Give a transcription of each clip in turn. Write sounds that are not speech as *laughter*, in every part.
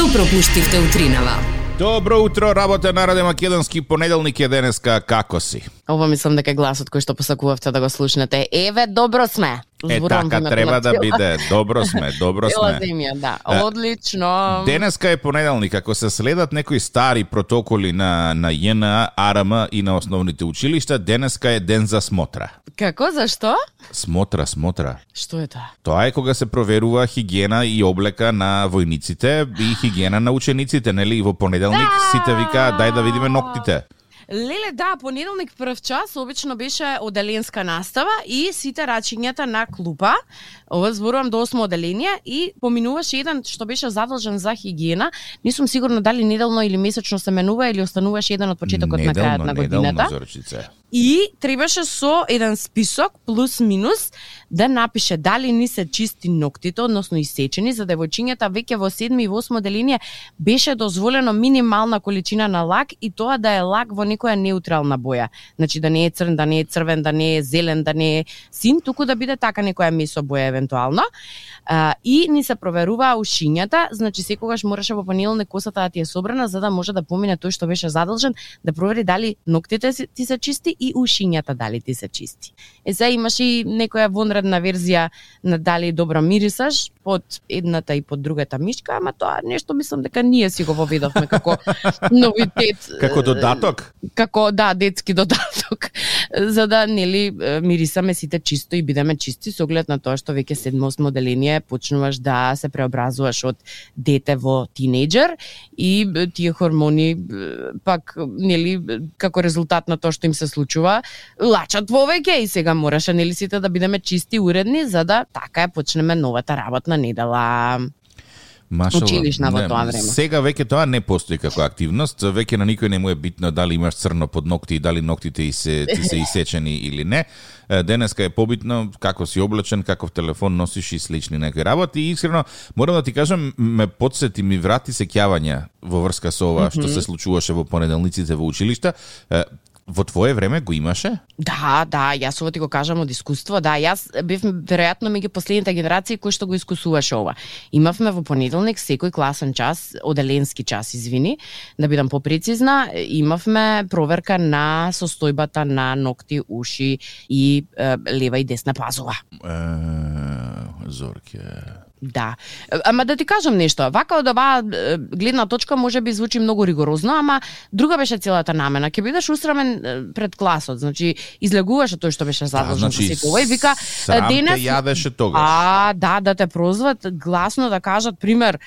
Што пропуштивте утринава? Добро утро, работа на Раде Македонски понеделник е денеска како си? Ова мислам дека е гласот кој што посакувавте да го слушнете. Еве, добро сме. Е, така треба да биде. Добро сме, добро сме. земја, да. Одлично. Денеска е понеделник, ако се следат некои стари протоколи на, на ЈНА, АРМ и на основните училишта, денеска е ден за смотра. Како, зашто? Смотра, смотра. Што е тоа? Тоа е кога се проверува хигиена и облека на војниците и хигиена на учениците, нели? И во понеделник сите викаат дај да видиме ноктите. Леле, да, понеделник прв час обично беше оделенска настава и сите рачињата на клупа. Ова зборувам до осмо оделение и поминуваше еден што беше задолжен за хигиена. Не сум сигурна дали неделно или месечно се менува или остануваше еден од почетокот на крајот на неделно, годината. Зорчице. И требаше со еден список плюс минус да напише дали ни се чисти ноктите, односно исечени, за девојчињата веќе во 7 и 8 деление беше дозволено минимална количина на лак и тоа да е лак во некоја неутрална боја. Значи да не е црн, да не е црвен, да не е зелен, да не е син, туку да биде така некоја месо боја евентуално. А, и ни се проверуваа ушињата, значи секогаш мораше во понеделник косата да ти е собрана за да може да помине тој што беше задолжен да провери дали ноктите ти се чисти и ушињата дали ти се чисти. Е сега имаш и некоја вонредна верзија на дали добро мирисаш под едната и под другата мишка, ама тоа нешто мислам дека ние си го воведовме како *laughs* новитет. Како додаток? Како да, детски додаток. За да нели мирисаме сите чисто и бидеме чисти со оглед на тоа што веќе седмо деление почнуваш да се преобразуваш од дете во тинејџер и е, тие хормони е, пак нели како резултат на тоа што им се случува лачат вовеќе и сега мораше нели сите да бидеме чисти уредни за да така ја почнеме новата работна недела. Машалла. Училишна во тоа време. Сега веќе тоа не постои како активност, веќе на никој не му е битно дали имаш црно под ногти и дали ноктите и се, ти се *laughs* исечени или не. Денеска е побитно како си облечен, каков телефон носиш и слични некои работи. И искрено, морам да ти кажам, ме подсети, ми врати сеќавања во врска со ова што се случуваше во понеделниците во училишта. Во твое време го имаше? Да, да, јас ова ти го кажам од искуство. Да, јас бев веројатно меѓу последните генерации кои што го искусуваше ова. Имавме во понеделник секој класен час, оделенски час, извини, да бидам попрецизна, имавме проверка на состојбата на ногти, уши и е, лева и десна пазува. Е, Зорке. Да. Ама да ти кажам нешто, вака од оваа гледна точка може би звучи многу ригорозно, ама друга беше целата намена. Ќе бидеш усрамен пред класот, значи излегуваше тој што беше задолжен значи, за и вика те денес јадеше тогаш. А, да, да те прозват гласно да кажат пример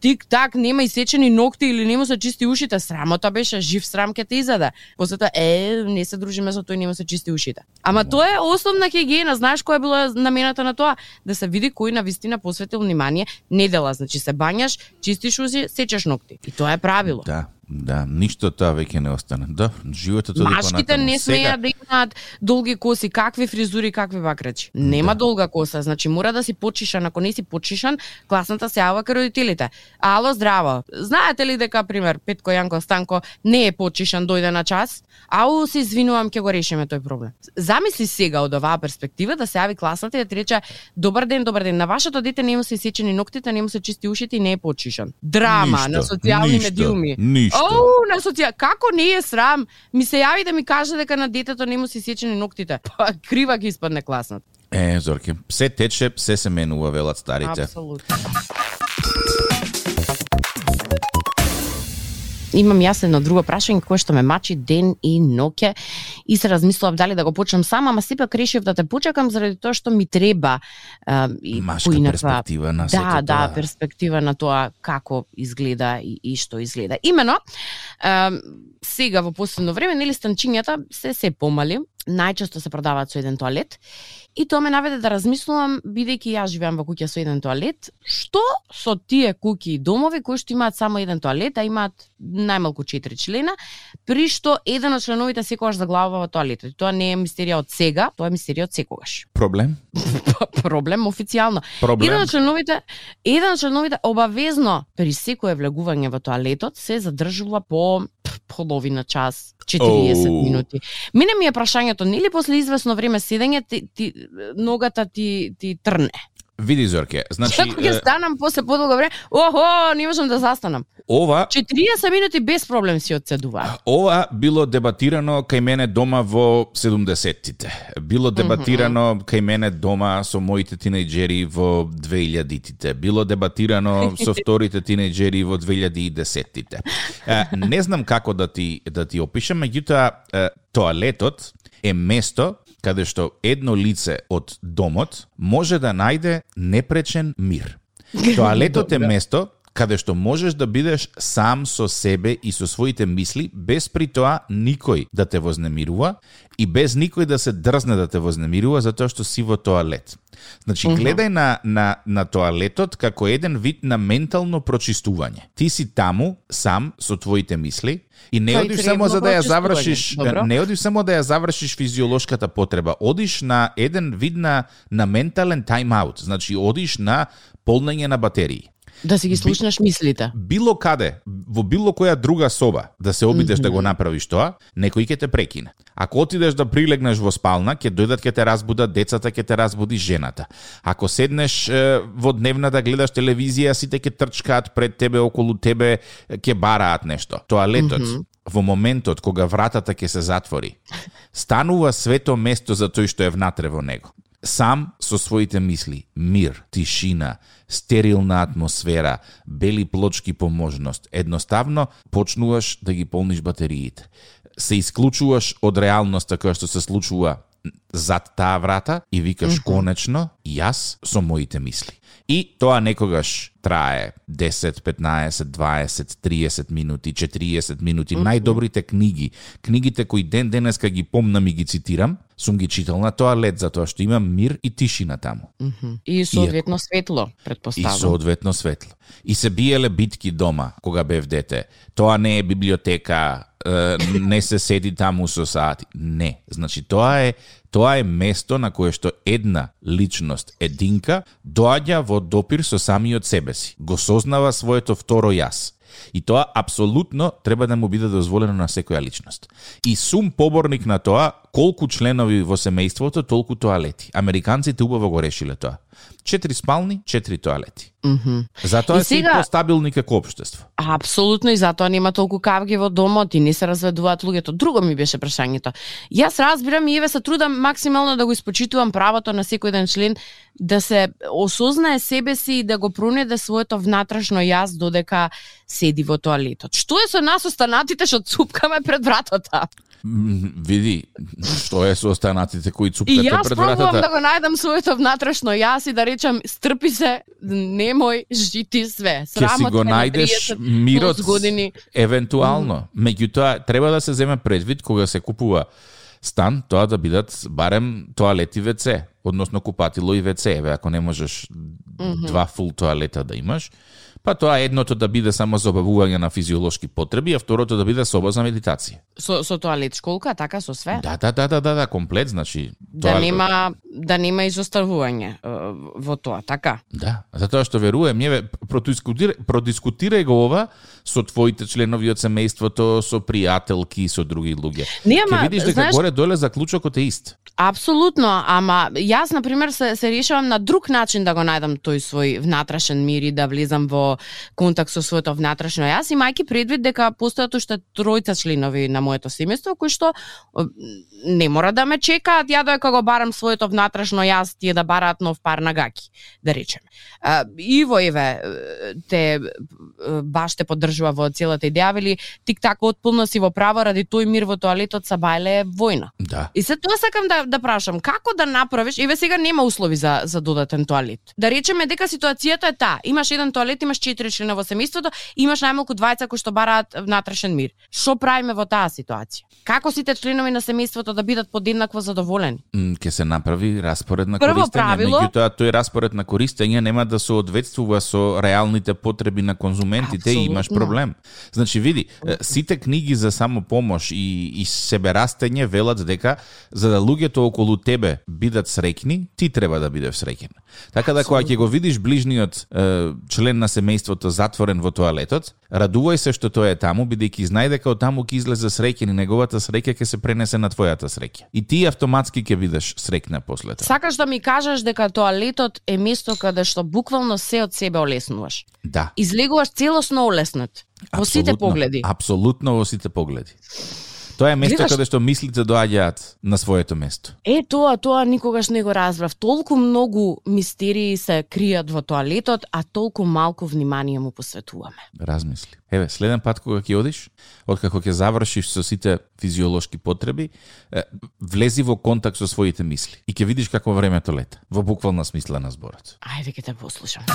тик так нема исечени ногти или нема се чисти ушите, срамота беше жив срам ке те изаде. После тоа е не се дружиме со тој нема се чисти ушите. Ама тоа е основна хигиена, знаеш која била намената на тоа? Да се види кој на вистина обратил внимание недела, значи се бањаш, чистиш узи, сечеш ногти. И тоа е правило. Да, да, ништо тоа веќе не остана. Да, животот оди Машките не Сега- смеат да имаат долги коси, какви фризури, какви вакречи. Нема долга коса, значи мора да си почишан, ако не си почишан, класната се јава кај родителите. Ало, здраво. Знаете ли дека пример Петко Јанко Станко не е почишан, дојде на час? Ау, се извинувам, ќе го решиме тој проблем. Замисли сега од оваа перспектива да се јави класната и да ти рече добар ден, добар ден, на вашето дете не му се исечени ноктите, не му се чисти ушите и не е почишан. Драма Ништо, на социјални ништо, медиуми. ништо. Оу, на социјал, како не е срам? Ми се јави да ми каже дека на детето не му се сечени ноктите. *laughs* Па крива ги испадне класната. Е, Зорке, се тече, се се менува, велат старите. Апсолутно. Имам јас едно друго прашање кое што ме мачи ден и ноќе. И се размислував дали да го почнам сама, ама сепак решив да те почекам заради тоа што ми треба а, и Машка поинаква- перспектива на да, да, перспектива на тоа како изгледа и, и што изгледа. Имено, а, сега во последно време, нели станчињата се се помали, најчесто се продаваат со еден тоалет и тоа ме наведе да размислувам, бидејќи јас живеам во куќа со еден тоалет, што со тие куќи и домови кои што имаат само еден тоалет, а имаат најмалку 4 члена, при што еден од членовите секогаш заглавува во тоалетот. Тоа не е мистерија од сега, тоа е мистерија од секогаш. *laughs* Проблем? *laughs* Проблем официјално. Проблем? Еден од членовите, еден од членовите обавезно при секое влегување во тоалетот се задржува по половина час, 40 Оу. минути. Мене ми е прашањето, нели после извесно време седење ти, ти ногата ти ти трне? Види Зорке, значи Како ќе станам после подолго време, охо, не можам да застанам. ова 40 минути без проблем си одседуваат. Ова било дебатирано кај мене дома во 70-тите. Било дебатирано кај мене дома со моите тинејџери во 2000-тите. Било дебатирано со вторите тинејџери во 2010-тите. Е, Не знам како да ти да ти опишам, меѓутоа тоалетот е место каде што едно лице од домот може да најде непречен мир. *laughs* Тоалетот е место каде што можеш да бидеш сам со себе и со своите мисли, без при тоа никој да те вознемирува и без никој да се дрзне да те вознемирува затоа што си во тоалет. Значи, гледај на, на, на тоалетот како еден вид на ментално прочистување. Ти си таму, сам, со твоите мисли, и не Кај одиш само за да ја завршиш. Добро. не одиш само да ја завршиш физиолошката потреба, одиш на еден вид на, на ментален тайм-аут, значи одиш на полнење на батерии Да си ги слушнеш мислите. било каде, во било која друга соба, да се обидеш да го направиш тоа, некој ќе те прекине. Ако отидеш да прилегнеш во спална, ќе дојдат ќе те разбудат децата, ќе те разбуди жената. Ако седнеш е, во дневна да гледаш телевизија, сите ќе трчкаат пред тебе, околу тебе, ќе бараат нешто. Тоалетот, во моментот кога вратата ќе се затвори, станува свето место за тој што е внатре во него. Сам со своите мисли, мир, тишина, стерилна атмосфера, бели плочки по можност, едноставно почнуваш да ги полниш батериите. Се исклучуваш од реалноста која што се случува зад таа врата и викаш конечно јас со моите мисли. И тоа некогаш трае 10, 15, 20, 30 минути, 40 минути. Најдобрите книги, книгите кои ден денеска ги помнам и ги цитирам, сум ги читал на тоалет затоа што имам мир и тишина таму. И соодветно светло, И предпоставам. соодветно светло. И се биеле битки дома кога бев дете. Тоа не е библиотека, не се седи таму со сати. Не. Значи тоа е тоа е место на кое што една личност, единка, доаѓа во допир со самиот себе си. Го сознава своето второ јас. И тоа апсолутно треба да му биде дозволено на секоја личност. И сум поборник на тоа колку членови во семејството, толку тоалети. Американците убаво го решиле тоа. Четири спални, четири тоалети. Затоа И е сега... сега- постабилни како општество. Апсолутно и затоа нема толку кавги во домот и не се разведуваат луѓето. Друго ми беше прашањето. Јас разбирам и еве се трудам максимално да го испочитувам правото на секој еден член да се осознае себе си и да го пронеде своето внатрешно јас додека седи во тоалетот. Што е со нас останатите што цупкаме пред вратата? Види, што е со останатите кои И цупкате јас пред пробувам вратата. да го најдам своето внатрешно јас и да речам стрпи се, немој жити све. Ќе си го најдеш 30 мирот години. евентуално. Меѓутоа треба да се земе предвид кога се купува стан, тоа да бидат барем тоалети ВЦ, односно купатило и ВЦ, еве ако не можеш два фул тоалета да имаш, па тоа едното да биде само за обавување на физиолошки потреби, а второто да биде соба за медитација. Со, со тоалет школка, така со све? Да, да, да, да, да, да комплет, значи да нема да нема изоставување во тоа, така? Да, затоа што верувам, продискутирај, продискутирај го ова со твоите членови од семејството, со пријателки, со други луѓе. Не, ама, видиш дека знаеш- горе доле заклучокот е ист. Апсолутно, ама јас на пример се се решавам на друг начин да го најдам тој свој внатрешен мир и да влезам во контакт со своето внатрешно јас, имајќи предвид дека постојат уште тројца членови на моето семејство кои што не мора да ме чекаат ја додека го барам своето внатрешно јас, тие да бараат нов пар на гаки, да речеме. Иво еве те баш те поддржува во целата идеја, вели тик так отполно си во право ради тој мир во тоалетот са бајле е војна. Да. И се тоа сакам да да прашам, како да направиш, еве сега нема услови за за додатен тоалет. Да речеме дека ситуацијата е таа, имаш еден тоалет, имаш четири члена во семејството, имаш најмалку двајца кои што бараат внатрешен мир. Што правиме во таа ситуација? Како сите членови на семејството да бидат подеднакво задоволени? М, Ке се направи распоред на Прво користење, правило- меѓутоа тој распоред на користење нема да соодветствува со реалните потреби на конзументот моментите Апсолутно. имаш проблем. Значи види, сите книги за самопомош и и себерастење велат дека за да луѓето околу тебе бидат среќни, ти треба да бидеш среќен. Така да кога ќе го видиш ближниот е, член на семејството затворен во тоалетот, радувај се што тој е таму, бидејќи знај дека од таму ќе излезе среќен и неговата среќа ќе се пренесе на твојата среќа. И ти автоматски ќе бидеш среќна после тоа. Сакаш да ми кажеш дека тоалетот е место каде што буквално се од себе олеснуваш. Да. Излегуваш целосно олеснат. Во сите погледи. Апсолутно во сите погледи. Тоа е место Гледаш- каде што мислите доаѓаат на своето место. Е, тоа, тоа никогаш не го разбрав. Толку многу мистерии се кријат во тоалетот, а толку малку внимание му посветуваме. Размисли. Еве, следен пат кога ќе одиш, откако ќе завршиш со сите физиолошки потреби, влези во контакт со своите мисли и ќе видиш како времето лета. Во буквална смисла на зборот. Ајде ќе те послушам.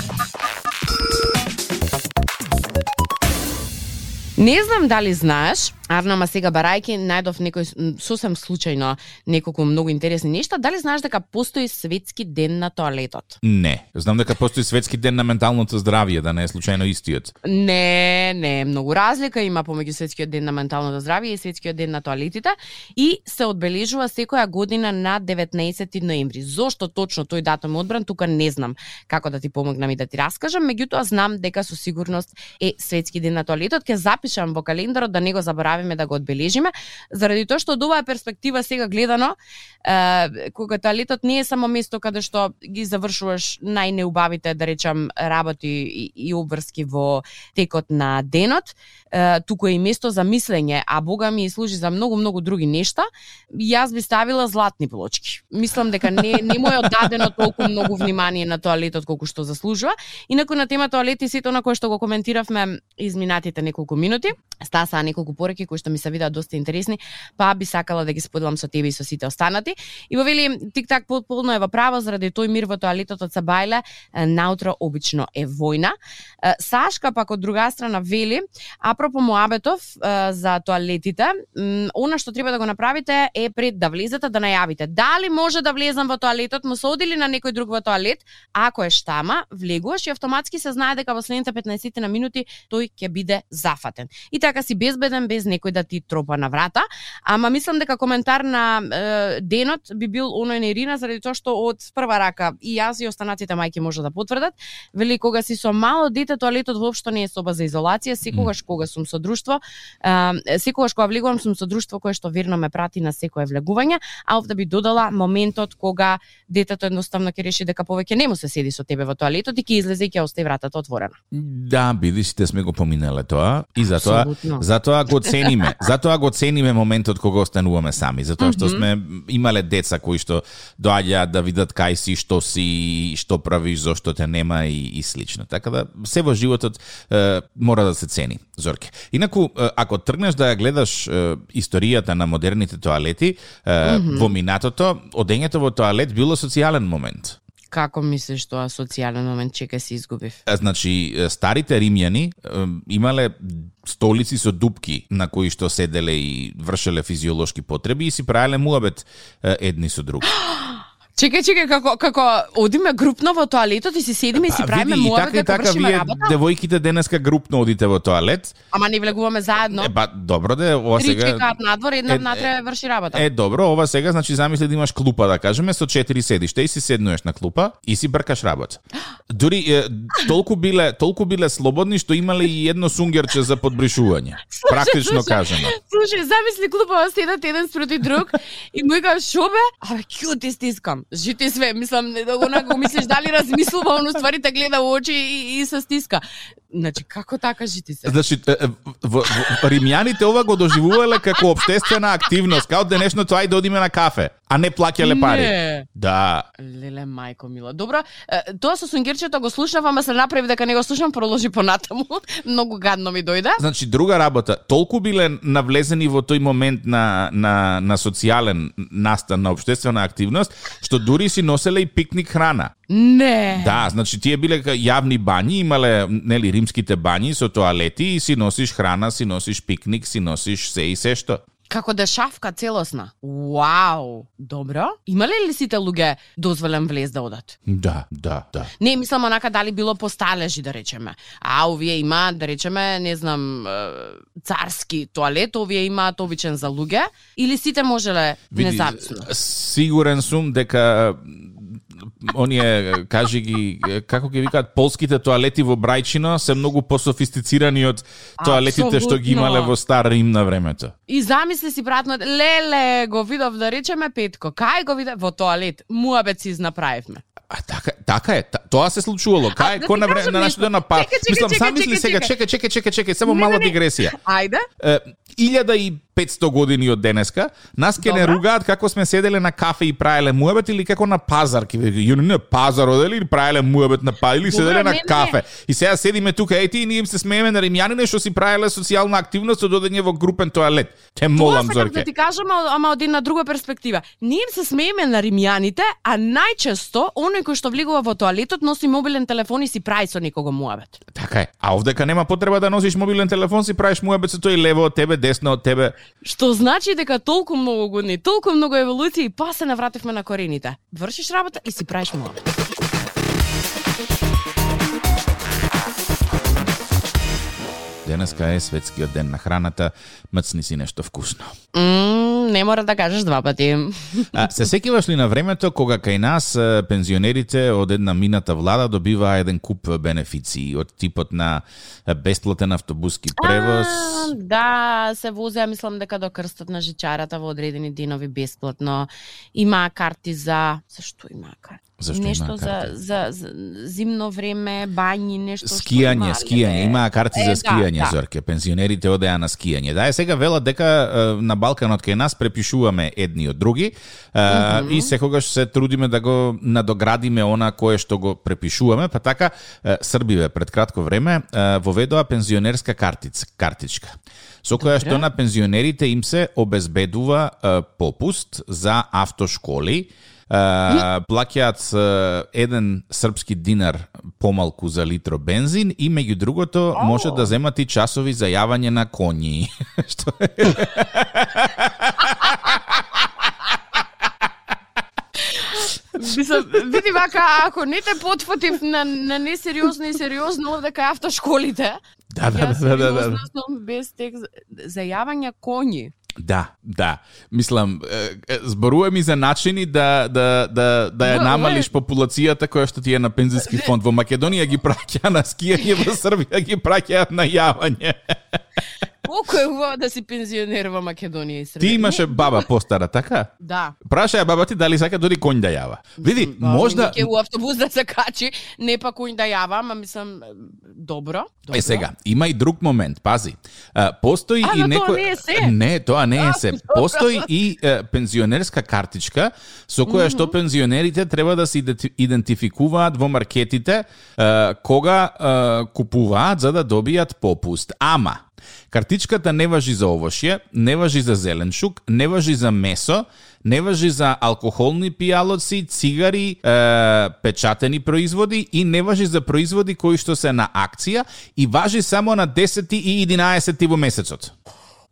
Не знам дали знаеш, Арнама сега барајки најдов некој сосем случајно неколку многу интересни нешта, дали знаеш дека постои светски ден на тоалетот? Не. Знам дека постои светски ден на менталното здравје, да не е случајно истиот. Не, не, многу разлика има помеѓу светскиот ден на менталното здравје и светскиот ден на тоалетите и се одбележува секоја година на 19 ноември. Зошто точно тој датум е одбран, тука не знам како да ти помогнам и да ти раскажам, меѓутоа знам дека со сигурност е светски ден на тоалетот. Ке запишам во календарот да не го направиме да го одбележиме, заради тоа што од оваа перспектива сега гледано, е, кога тоалетот не е само место каде што ги завршуваш најнеубавите, да речам, работи и, и обврски во текот на денот, туку е и место за мислење, а Бога ми служи за многу многу други нешта. Јас би ставила златни плочки. Мислам дека не не му е оддадено толку многу внимание на тоалетот колку што заслужува. Инаку на тема тоалети сето на кое што го коментиравме изминатите неколку минути, стасаа неколку пореки кои што ми се видаа доста интересни, па би сакала да ги споделам со тебе и со сите останати. И во вели тик-так потполно е во право заради тој мир во тоалетот од Сабајле, наутро обично е војна. Сашка пак од друга страна вели, апропо муабетов за тоалетите, она што треба да го направите е пред да влезете да најавите. Дали може да влезам во тоалетот, му се одили на некој друг во тоалет, ако е штама, влегуваш и автоматски се знае дека во следните 15 на минути тој ќе биде зафатен. И така си безбеден без некој да ти тропа на врата, ама мислам дека коментар на е, денот би бил оној на Ирина заради тоа што од прва рака и јас и останатите мајки може да потврдат, вели кога си со мало дете тоалетот воопшто не е соба за изолација, секогаш кога сум со друштво, секогаш кога влегувам сум со друштво кое што верно ме прати на секое влегување, а овде би додала моментот кога детето едноставно ќе реши дека повеќе не му се седи со тебе во тоалетот и ќе излезе и ќе остави вратата отворена. Да, биди сите сме го поминале тоа и затоа Апсолутно. затоа го цениме. *laughs* Затоа го цениме моментот кога остануваме сами, затоа што сме имале деца кои што доаѓаат да видат кај си, што си, што правиш, зошто те нема и, и слично. Така да се во животот е, мора да се цени, Зорке. Инаку е, ако тргнеш да ја гледаш историјата на модерните тоалети, е, во минатото одењето во тоалет било социјален момент. Како мислиш тоа социјален момент, чека се изгубив? Значи, старите римјани имале столици со дупки на кои што седеле и вршеле физиолошки потреби и си правеле муабет едни со други. *gasps* *gasps* Чекај, чекај, како, како одиме групно во тоалетот и си седиме и си Па, правиме и муабет така дека така вршиме вие работа, девојките денеска групно одите во тоалет. ама не влегуваме заедно. Е, па добро де, ова Три сега чекаат надвор, една е, внатре врши работа. Е, добро, ова сега значи замисли да имаш клупа, да кажеме, со четири седишта и си седнуеш на клупа и си бркаш работа. Дури е, толку биле, толку биле слободни што имале и едно сунгерче за подбришување. Практично кажано. Слушај, замисли клубава седат еден спроти друг и му викаш шо бе? Абе, кју ти стискам. Жити све, мислам, не да го го мислиш дали размислува, он уствари те гледа во очи и, и се стиска. Значи, како така жити се? Значи, е, в, римјаните ова го доживувале како обштествена активност, као денешното ајде да одиме на кафе, а не плаќале пари. Не. Да. Леле, мајко мила. Добро, тоа со сунгерчето го слушнав, ама се направи дека не го слушам, продолжи понатаму. *laughs* Многу гадно ми дојде. Значи, друга работа, толку биле навлезени во тој момент на, на, на социјален настан, на обштествена активност, што дури си носеле и пикник храна. Не. Да, значи тие биле јавни бањи, имале нели римските бањи со тоалети и си носиш храна, си носиш пикник, си носиш се и се што. Како дешавка целосна. Вау, добро. Имале ли сите луѓе дозволен влез да одат? Да, да, да. Не, мислам онака дали било по сталежи, да речеме. А овие имаат, да речеме, не знам, царски тоалет, овие имаат обичен за луѓе, или сите можеле независно? Сигурен сум дека оние кажи ги како ги викаат полските тоалети во Брајчино се многу пософистицирани од тоалетите што ги имале во Стар Рим на времето. И замисли си братно, леле, го видов да речеме Петко, кај го видов во тоалет, муабет си изнаправивме. А така, така е, тоа се случувало. Кај да кој на време на нашето на пар. Мислам, сам мисли сега, чекај, чекај, чекај, чекај, само мала дигресија. Ајде. Е, 1500 години од денеска, нас ке не ругаат како сме седеле на кафе и правеле муабет или како на пазар, ке јуни на пазар одели или правеле муабет на па или Добра, седеле на не, не. кафе. И сега седиме тука, ети и ние им се смееме на римјанине што си правеле социјална активност од одење во групен тоалет. Те молам, Тоа Зорке. да ти кажам, ама- од една друга перспектива. Ние им се смееме на римјаните, а најчесто оној кој што влегува во тоалетот носи мобилен телефон и си прави со некого муабет. Така е. А овдека нема потреба да носиш мобилен телефон, си правиш муабет со тој лево од тебе, десно од тебе. Што значи дека толку многу години, толку многу еволуција и па се навративме на корените. Вршиш работа и си правиш муабет. Денеска е светскиот ден на храната, мцни си нешто вкусно. Мм, не мора да кажеш два пати. А, се сеќаваш ли на времето кога кај нас пензионерите од една мината влада добиваа еден куп бенефиции од типот на бесплатен автобуски превоз? А, да, се возеа, мислам дека до крстот на жичарата во одредени денови бесплатно. Има карти за... Зашто има карти? Зашто нешто за, за, за зимно време, бањи, нешто што Скијање, имале, скијање, имаа карти Е, за да, скијање, да. Зорке. Пензионерите одеа на скијање. Да, е сега велат дека на Балканот кај нас препишуваме едни од други е, и секогаш се трудиме да го надоградиме она кое што го препишуваме, па така Србиве пред кратко време воведоа пензионерска картиц, картичка. Со која што на пензионерите им се обезбедува попуст за автошколи, плаќаат еден српски динар помалку за литро бензин и меѓу другото може да земат и часови за јавање на коњи. *laughs* Што е? Мислам, види вака, ако не те потфатив на, на несериозно и сериозно овде кај автошколите, Да, да, да, да, да, без текст за јавање коњи. Да, да. Мислам, е, е, зборува ми за начини да да да да ја намалиш популацијата која што ти е на пензиски фонд. Во Македонија ги праќа на скијање, во Србија ги праќа на јавање. *laughs* Колку е убаво да си пензионер во Македонија и Србија. Ти имаше баба постара, така? Да. Праша ја баба ти дали сака дури коњ да јава. Види, Ба, можда Ќе у автобус да се качи, не па кој да јава, ама мислам добро. добро. Е сега, има и друг момент, пази. Постои А, и некој не е се. Не, тоа не е се. Постои и е, пензионерска картичка со која што пензионерите треба да се иденти- идентификуваат во маркетите е, кога е, купуваат за да добијат попуст. Ама Картичката не важи за овошје, не важи за зеленчук, не важи за месо, не важи за алкохолни пијалоци, цигари, е, печатени производи и не важи за производи кои што се на акција и важи само на 10 и 11 во месецот.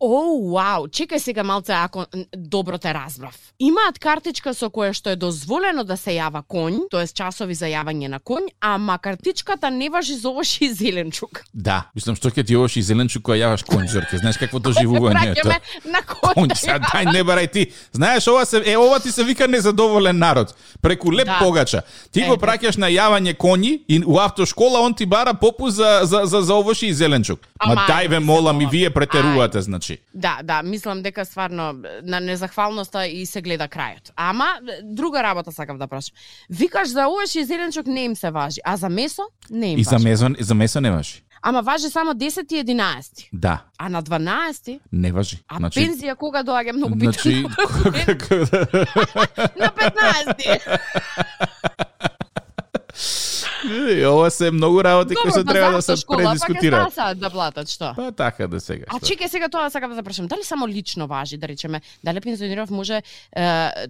О, вау, чекај сега малце ако добро те разбрав. Имаат картичка со која што е дозволено да се јава конј, тоа часови за јавање на конј, ама картичката не важи за овош и зеленчук. Да, мислам што ќе ти овош и зеленчук која јаваш конј, Зорке. Знаеш какво доживување е тоа? На конј. Сега дај не барај ти. Знаеш ова се е ова ти се вика незадоволен народ. Преку леп Да. погача. Ти Е, го праќаш на јавање коњи и у автошкола он ти бара попуст за за за, за овошје и зеленчук. Ма Ама, дај ве молам и вие претерувате, значи. Да, да, мислам дека стварно на незахвалноста и се гледа крајот. Ама друга работа сакав да прашам. Викаш за овош и зеленчук не им се важи, а за месо не им И за важи. месо за месо не важи. Ама важи само 10 и 11. Да, А на 12 не важи. А пензија кога доаѓа многу значи битно. *laughs* на 15. *laughs* И ова се многу работи кои се па треба да се предискутираат. Па да платат, што? Па така да сега. А што? чекај сега тоа сакам да прашам, дали само лично важи, да речеме, дали пензионеров може е,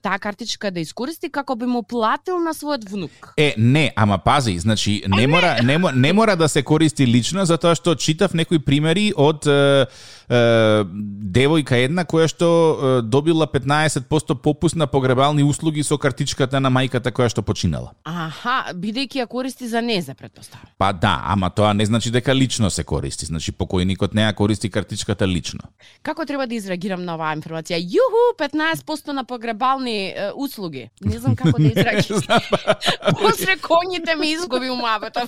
таа картичка да искористи како би му платил на својот внук? Е, не, ама пази, значи не мора не, не мора да се користи лично затоа што читав некои примери од е, девојка една која што добила 15% попуст на погребални услуги со картичката на мајката која што починала. Аха, бидејќи ја користи за незе, претпоставам. Па да, ама тоа не значи дека лично се користи. Значи покојникот не ја користи картичката лично. Како треба да изреагирам на оваа информација? Јуху, 15% на погребални е, услуги. Не знам како да *laughs* изреагирам. После коњите ми изгуби умавата.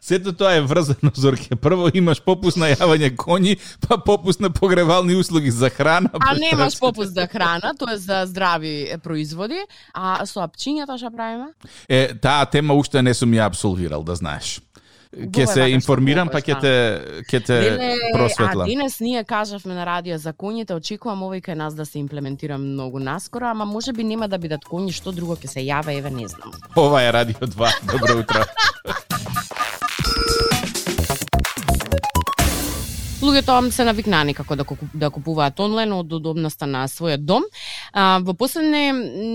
Сето тоа е врзано, Зорке. Прво имаш попуст на јавање коњи, па попуст на погребални услуги за храна. А немаш попуст за храна, тоа е за здрави производи. А со апчињата што правиме? Е, таа тема уште не сум ја абсолвирал, да знаеш. Ке се информирам, па ќе те, ќе те Веле, а денес ние кажавме на радио за коњите, очекувам овој кај нас да се имплементира многу наскоро, ама може би нема да бидат коњи, што друго ќе се јаве, еве не знам. Ова е Радио 2. Добро утро. *laughs* Луѓето се навикнани како да, куп- да купуваат онлайн од удобноста на својот дом. А, во последне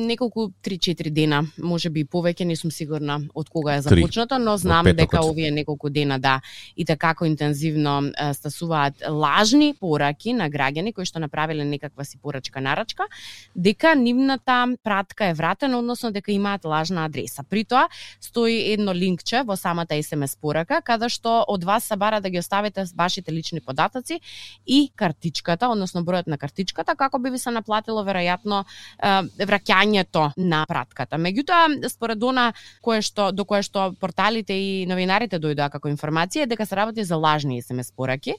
неколку 3-4 дена, може би повеќе, не сум сигурна од кога е започнато, но знам петокот. дека овие неколку дена да и така интензивно е, стасуваат лажни пораки на граѓани кои што направиле некаква си порачка нарачка, дека нивната пратка е вратена, односно дека имаат лажна адреса. При тоа стои едно линкче во самата SMS порака, каде што од вас се бара да ги оставите вашите лични податоци и картичката, односно бројот на картичката, како би ви се наплатило веројатно враќањето на пратката. Меѓутоа, според она кое што до кое што порталите и новинарите дојдоа како информација е дека се работи за лажни SMS пораки,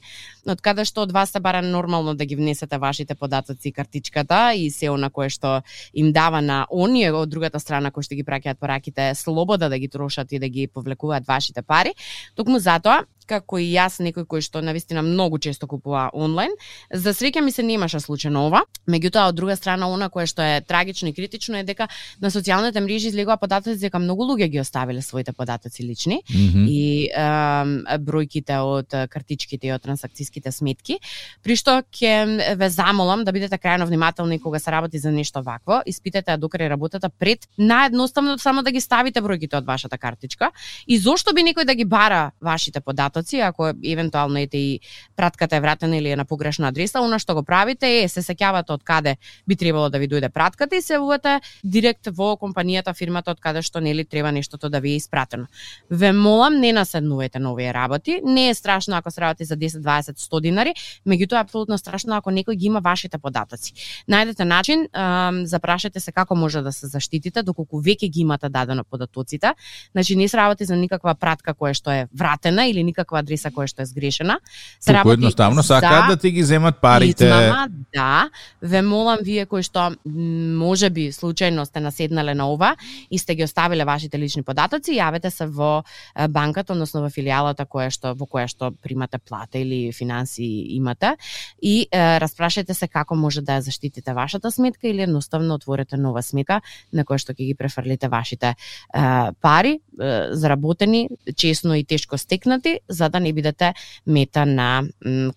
од каде што од вас се бара нормално да ги внесете вашите податоци и картичката и се она кое што им дава на оние од другата страна кои што ги праќаат пораките слобода да ги трошат и да ги повлекуваат вашите пари. Токму затоа како и јас некој кој што навистина многу често купува онлайн, за среќа ми се немаше случајно ова. Меѓутоа од друга страна она кое што е трагично и критично е дека на социјалните мрежи излегува податоци дека многу луѓе ги оставиле своите податоци лични. Мгм. и ем, бројките од е, картичките и од трансакцијските сметки, при што ќе ве замолам да бидете крајно внимателни кога се работи за нешто вакво, испитете докаде работата пред наедноставно само да ги ставите бројките од вашата картичка. И зошто би некој да ги бара вашите податоци ако евентуално ете и пратката е вратена или е на погрешна адреса, она што го правите е се сеќавате од каде би требало да ви дојде пратката и се увате директ во компанијата, фирмата од каде што нели треба нештото да ви е испратено. Ве молам не наседнувајте на овие работи. Не е страшно ако се работи за 10, 20, 100 динари, меѓутоа е апсолутно страшно ако некој ги има вашите податоци. Најдете начин, ам, запрашете се како може да се заштитите доколку веќе ги имате дадено податоците. Значи не се работи за никаква пратка која што е вратена или никаква адреса која што е сгрешена. Се Туку едноставно сакаат да ти ги земат парите. Измама, да. Ве молам вие кои што може би случајно сте наседнале на ова и сте ги оставиле вашите лични податоци, јавете се во банката, односно во филијалата која што во која што примате плата или финанси имате и е, распрашајте се како може да ја заштитите вашата сметка или едноставно отворете нова сметка на која што ќе ги префрлите вашите е, пари е, заработени, чесно и тешко стекнати, за да не бидете мета на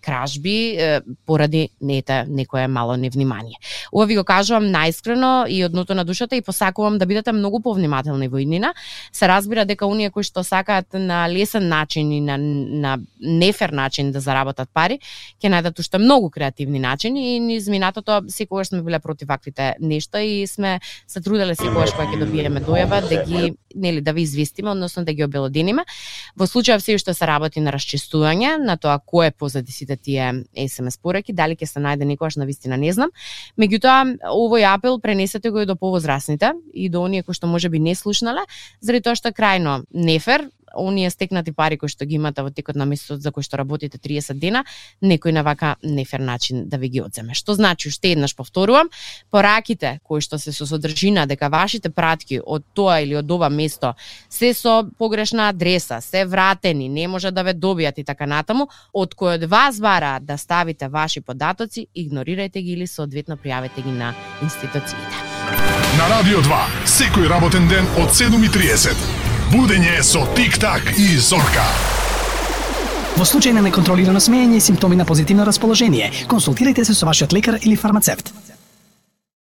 кражби е, поради нете некое мало невнимание. Ова ви го кажувам најискрено и од на душата и посакувам да бидете многу повнимателни во иднина. Се разбира дека оние кои што сакаат на лесен начин и на, на нефер начин да заработат пари, ќе најдат уште многу креативни начини и низ минатото секогаш сме биле против ваквите нешта и сме се труделе секогаш кога ќе добиеме дојава да ги нели да ви известиме, односно да ги обелодениме. Во случај се што се работи на расчистување на тоа кој е позади сите тие SMS пораки, дали ќе се најде некогаш на вистина не знам. Меѓутоа, овој апел пренесете го и до повозрасните и до оние кои што можеби не слушнале, заради тоа што крајно нефер, оние стекнати пари кои што ги имате во текот на месецот за кои што работите 30 дена, некој на вака нефер начин да ви ги одземе. Што значи, уште еднаш повторувам, пораките кои што се со содржина дека вашите пратки од тоа или од ова место се со погрешна адреса, се вратени, не може да ве добијат и така натаму, од кој од вас бараат да ставите ваши податоци, игнорирајте ги или соодветно пријавете ги на институциите. На Радио 2, секој работен ден од 7.30. Будење со Тик-так и Зорка. Во случај на неконтролирано смеење и симптоми на позитивно расположение, консултирайте се со вашиот лекар или фармацевт.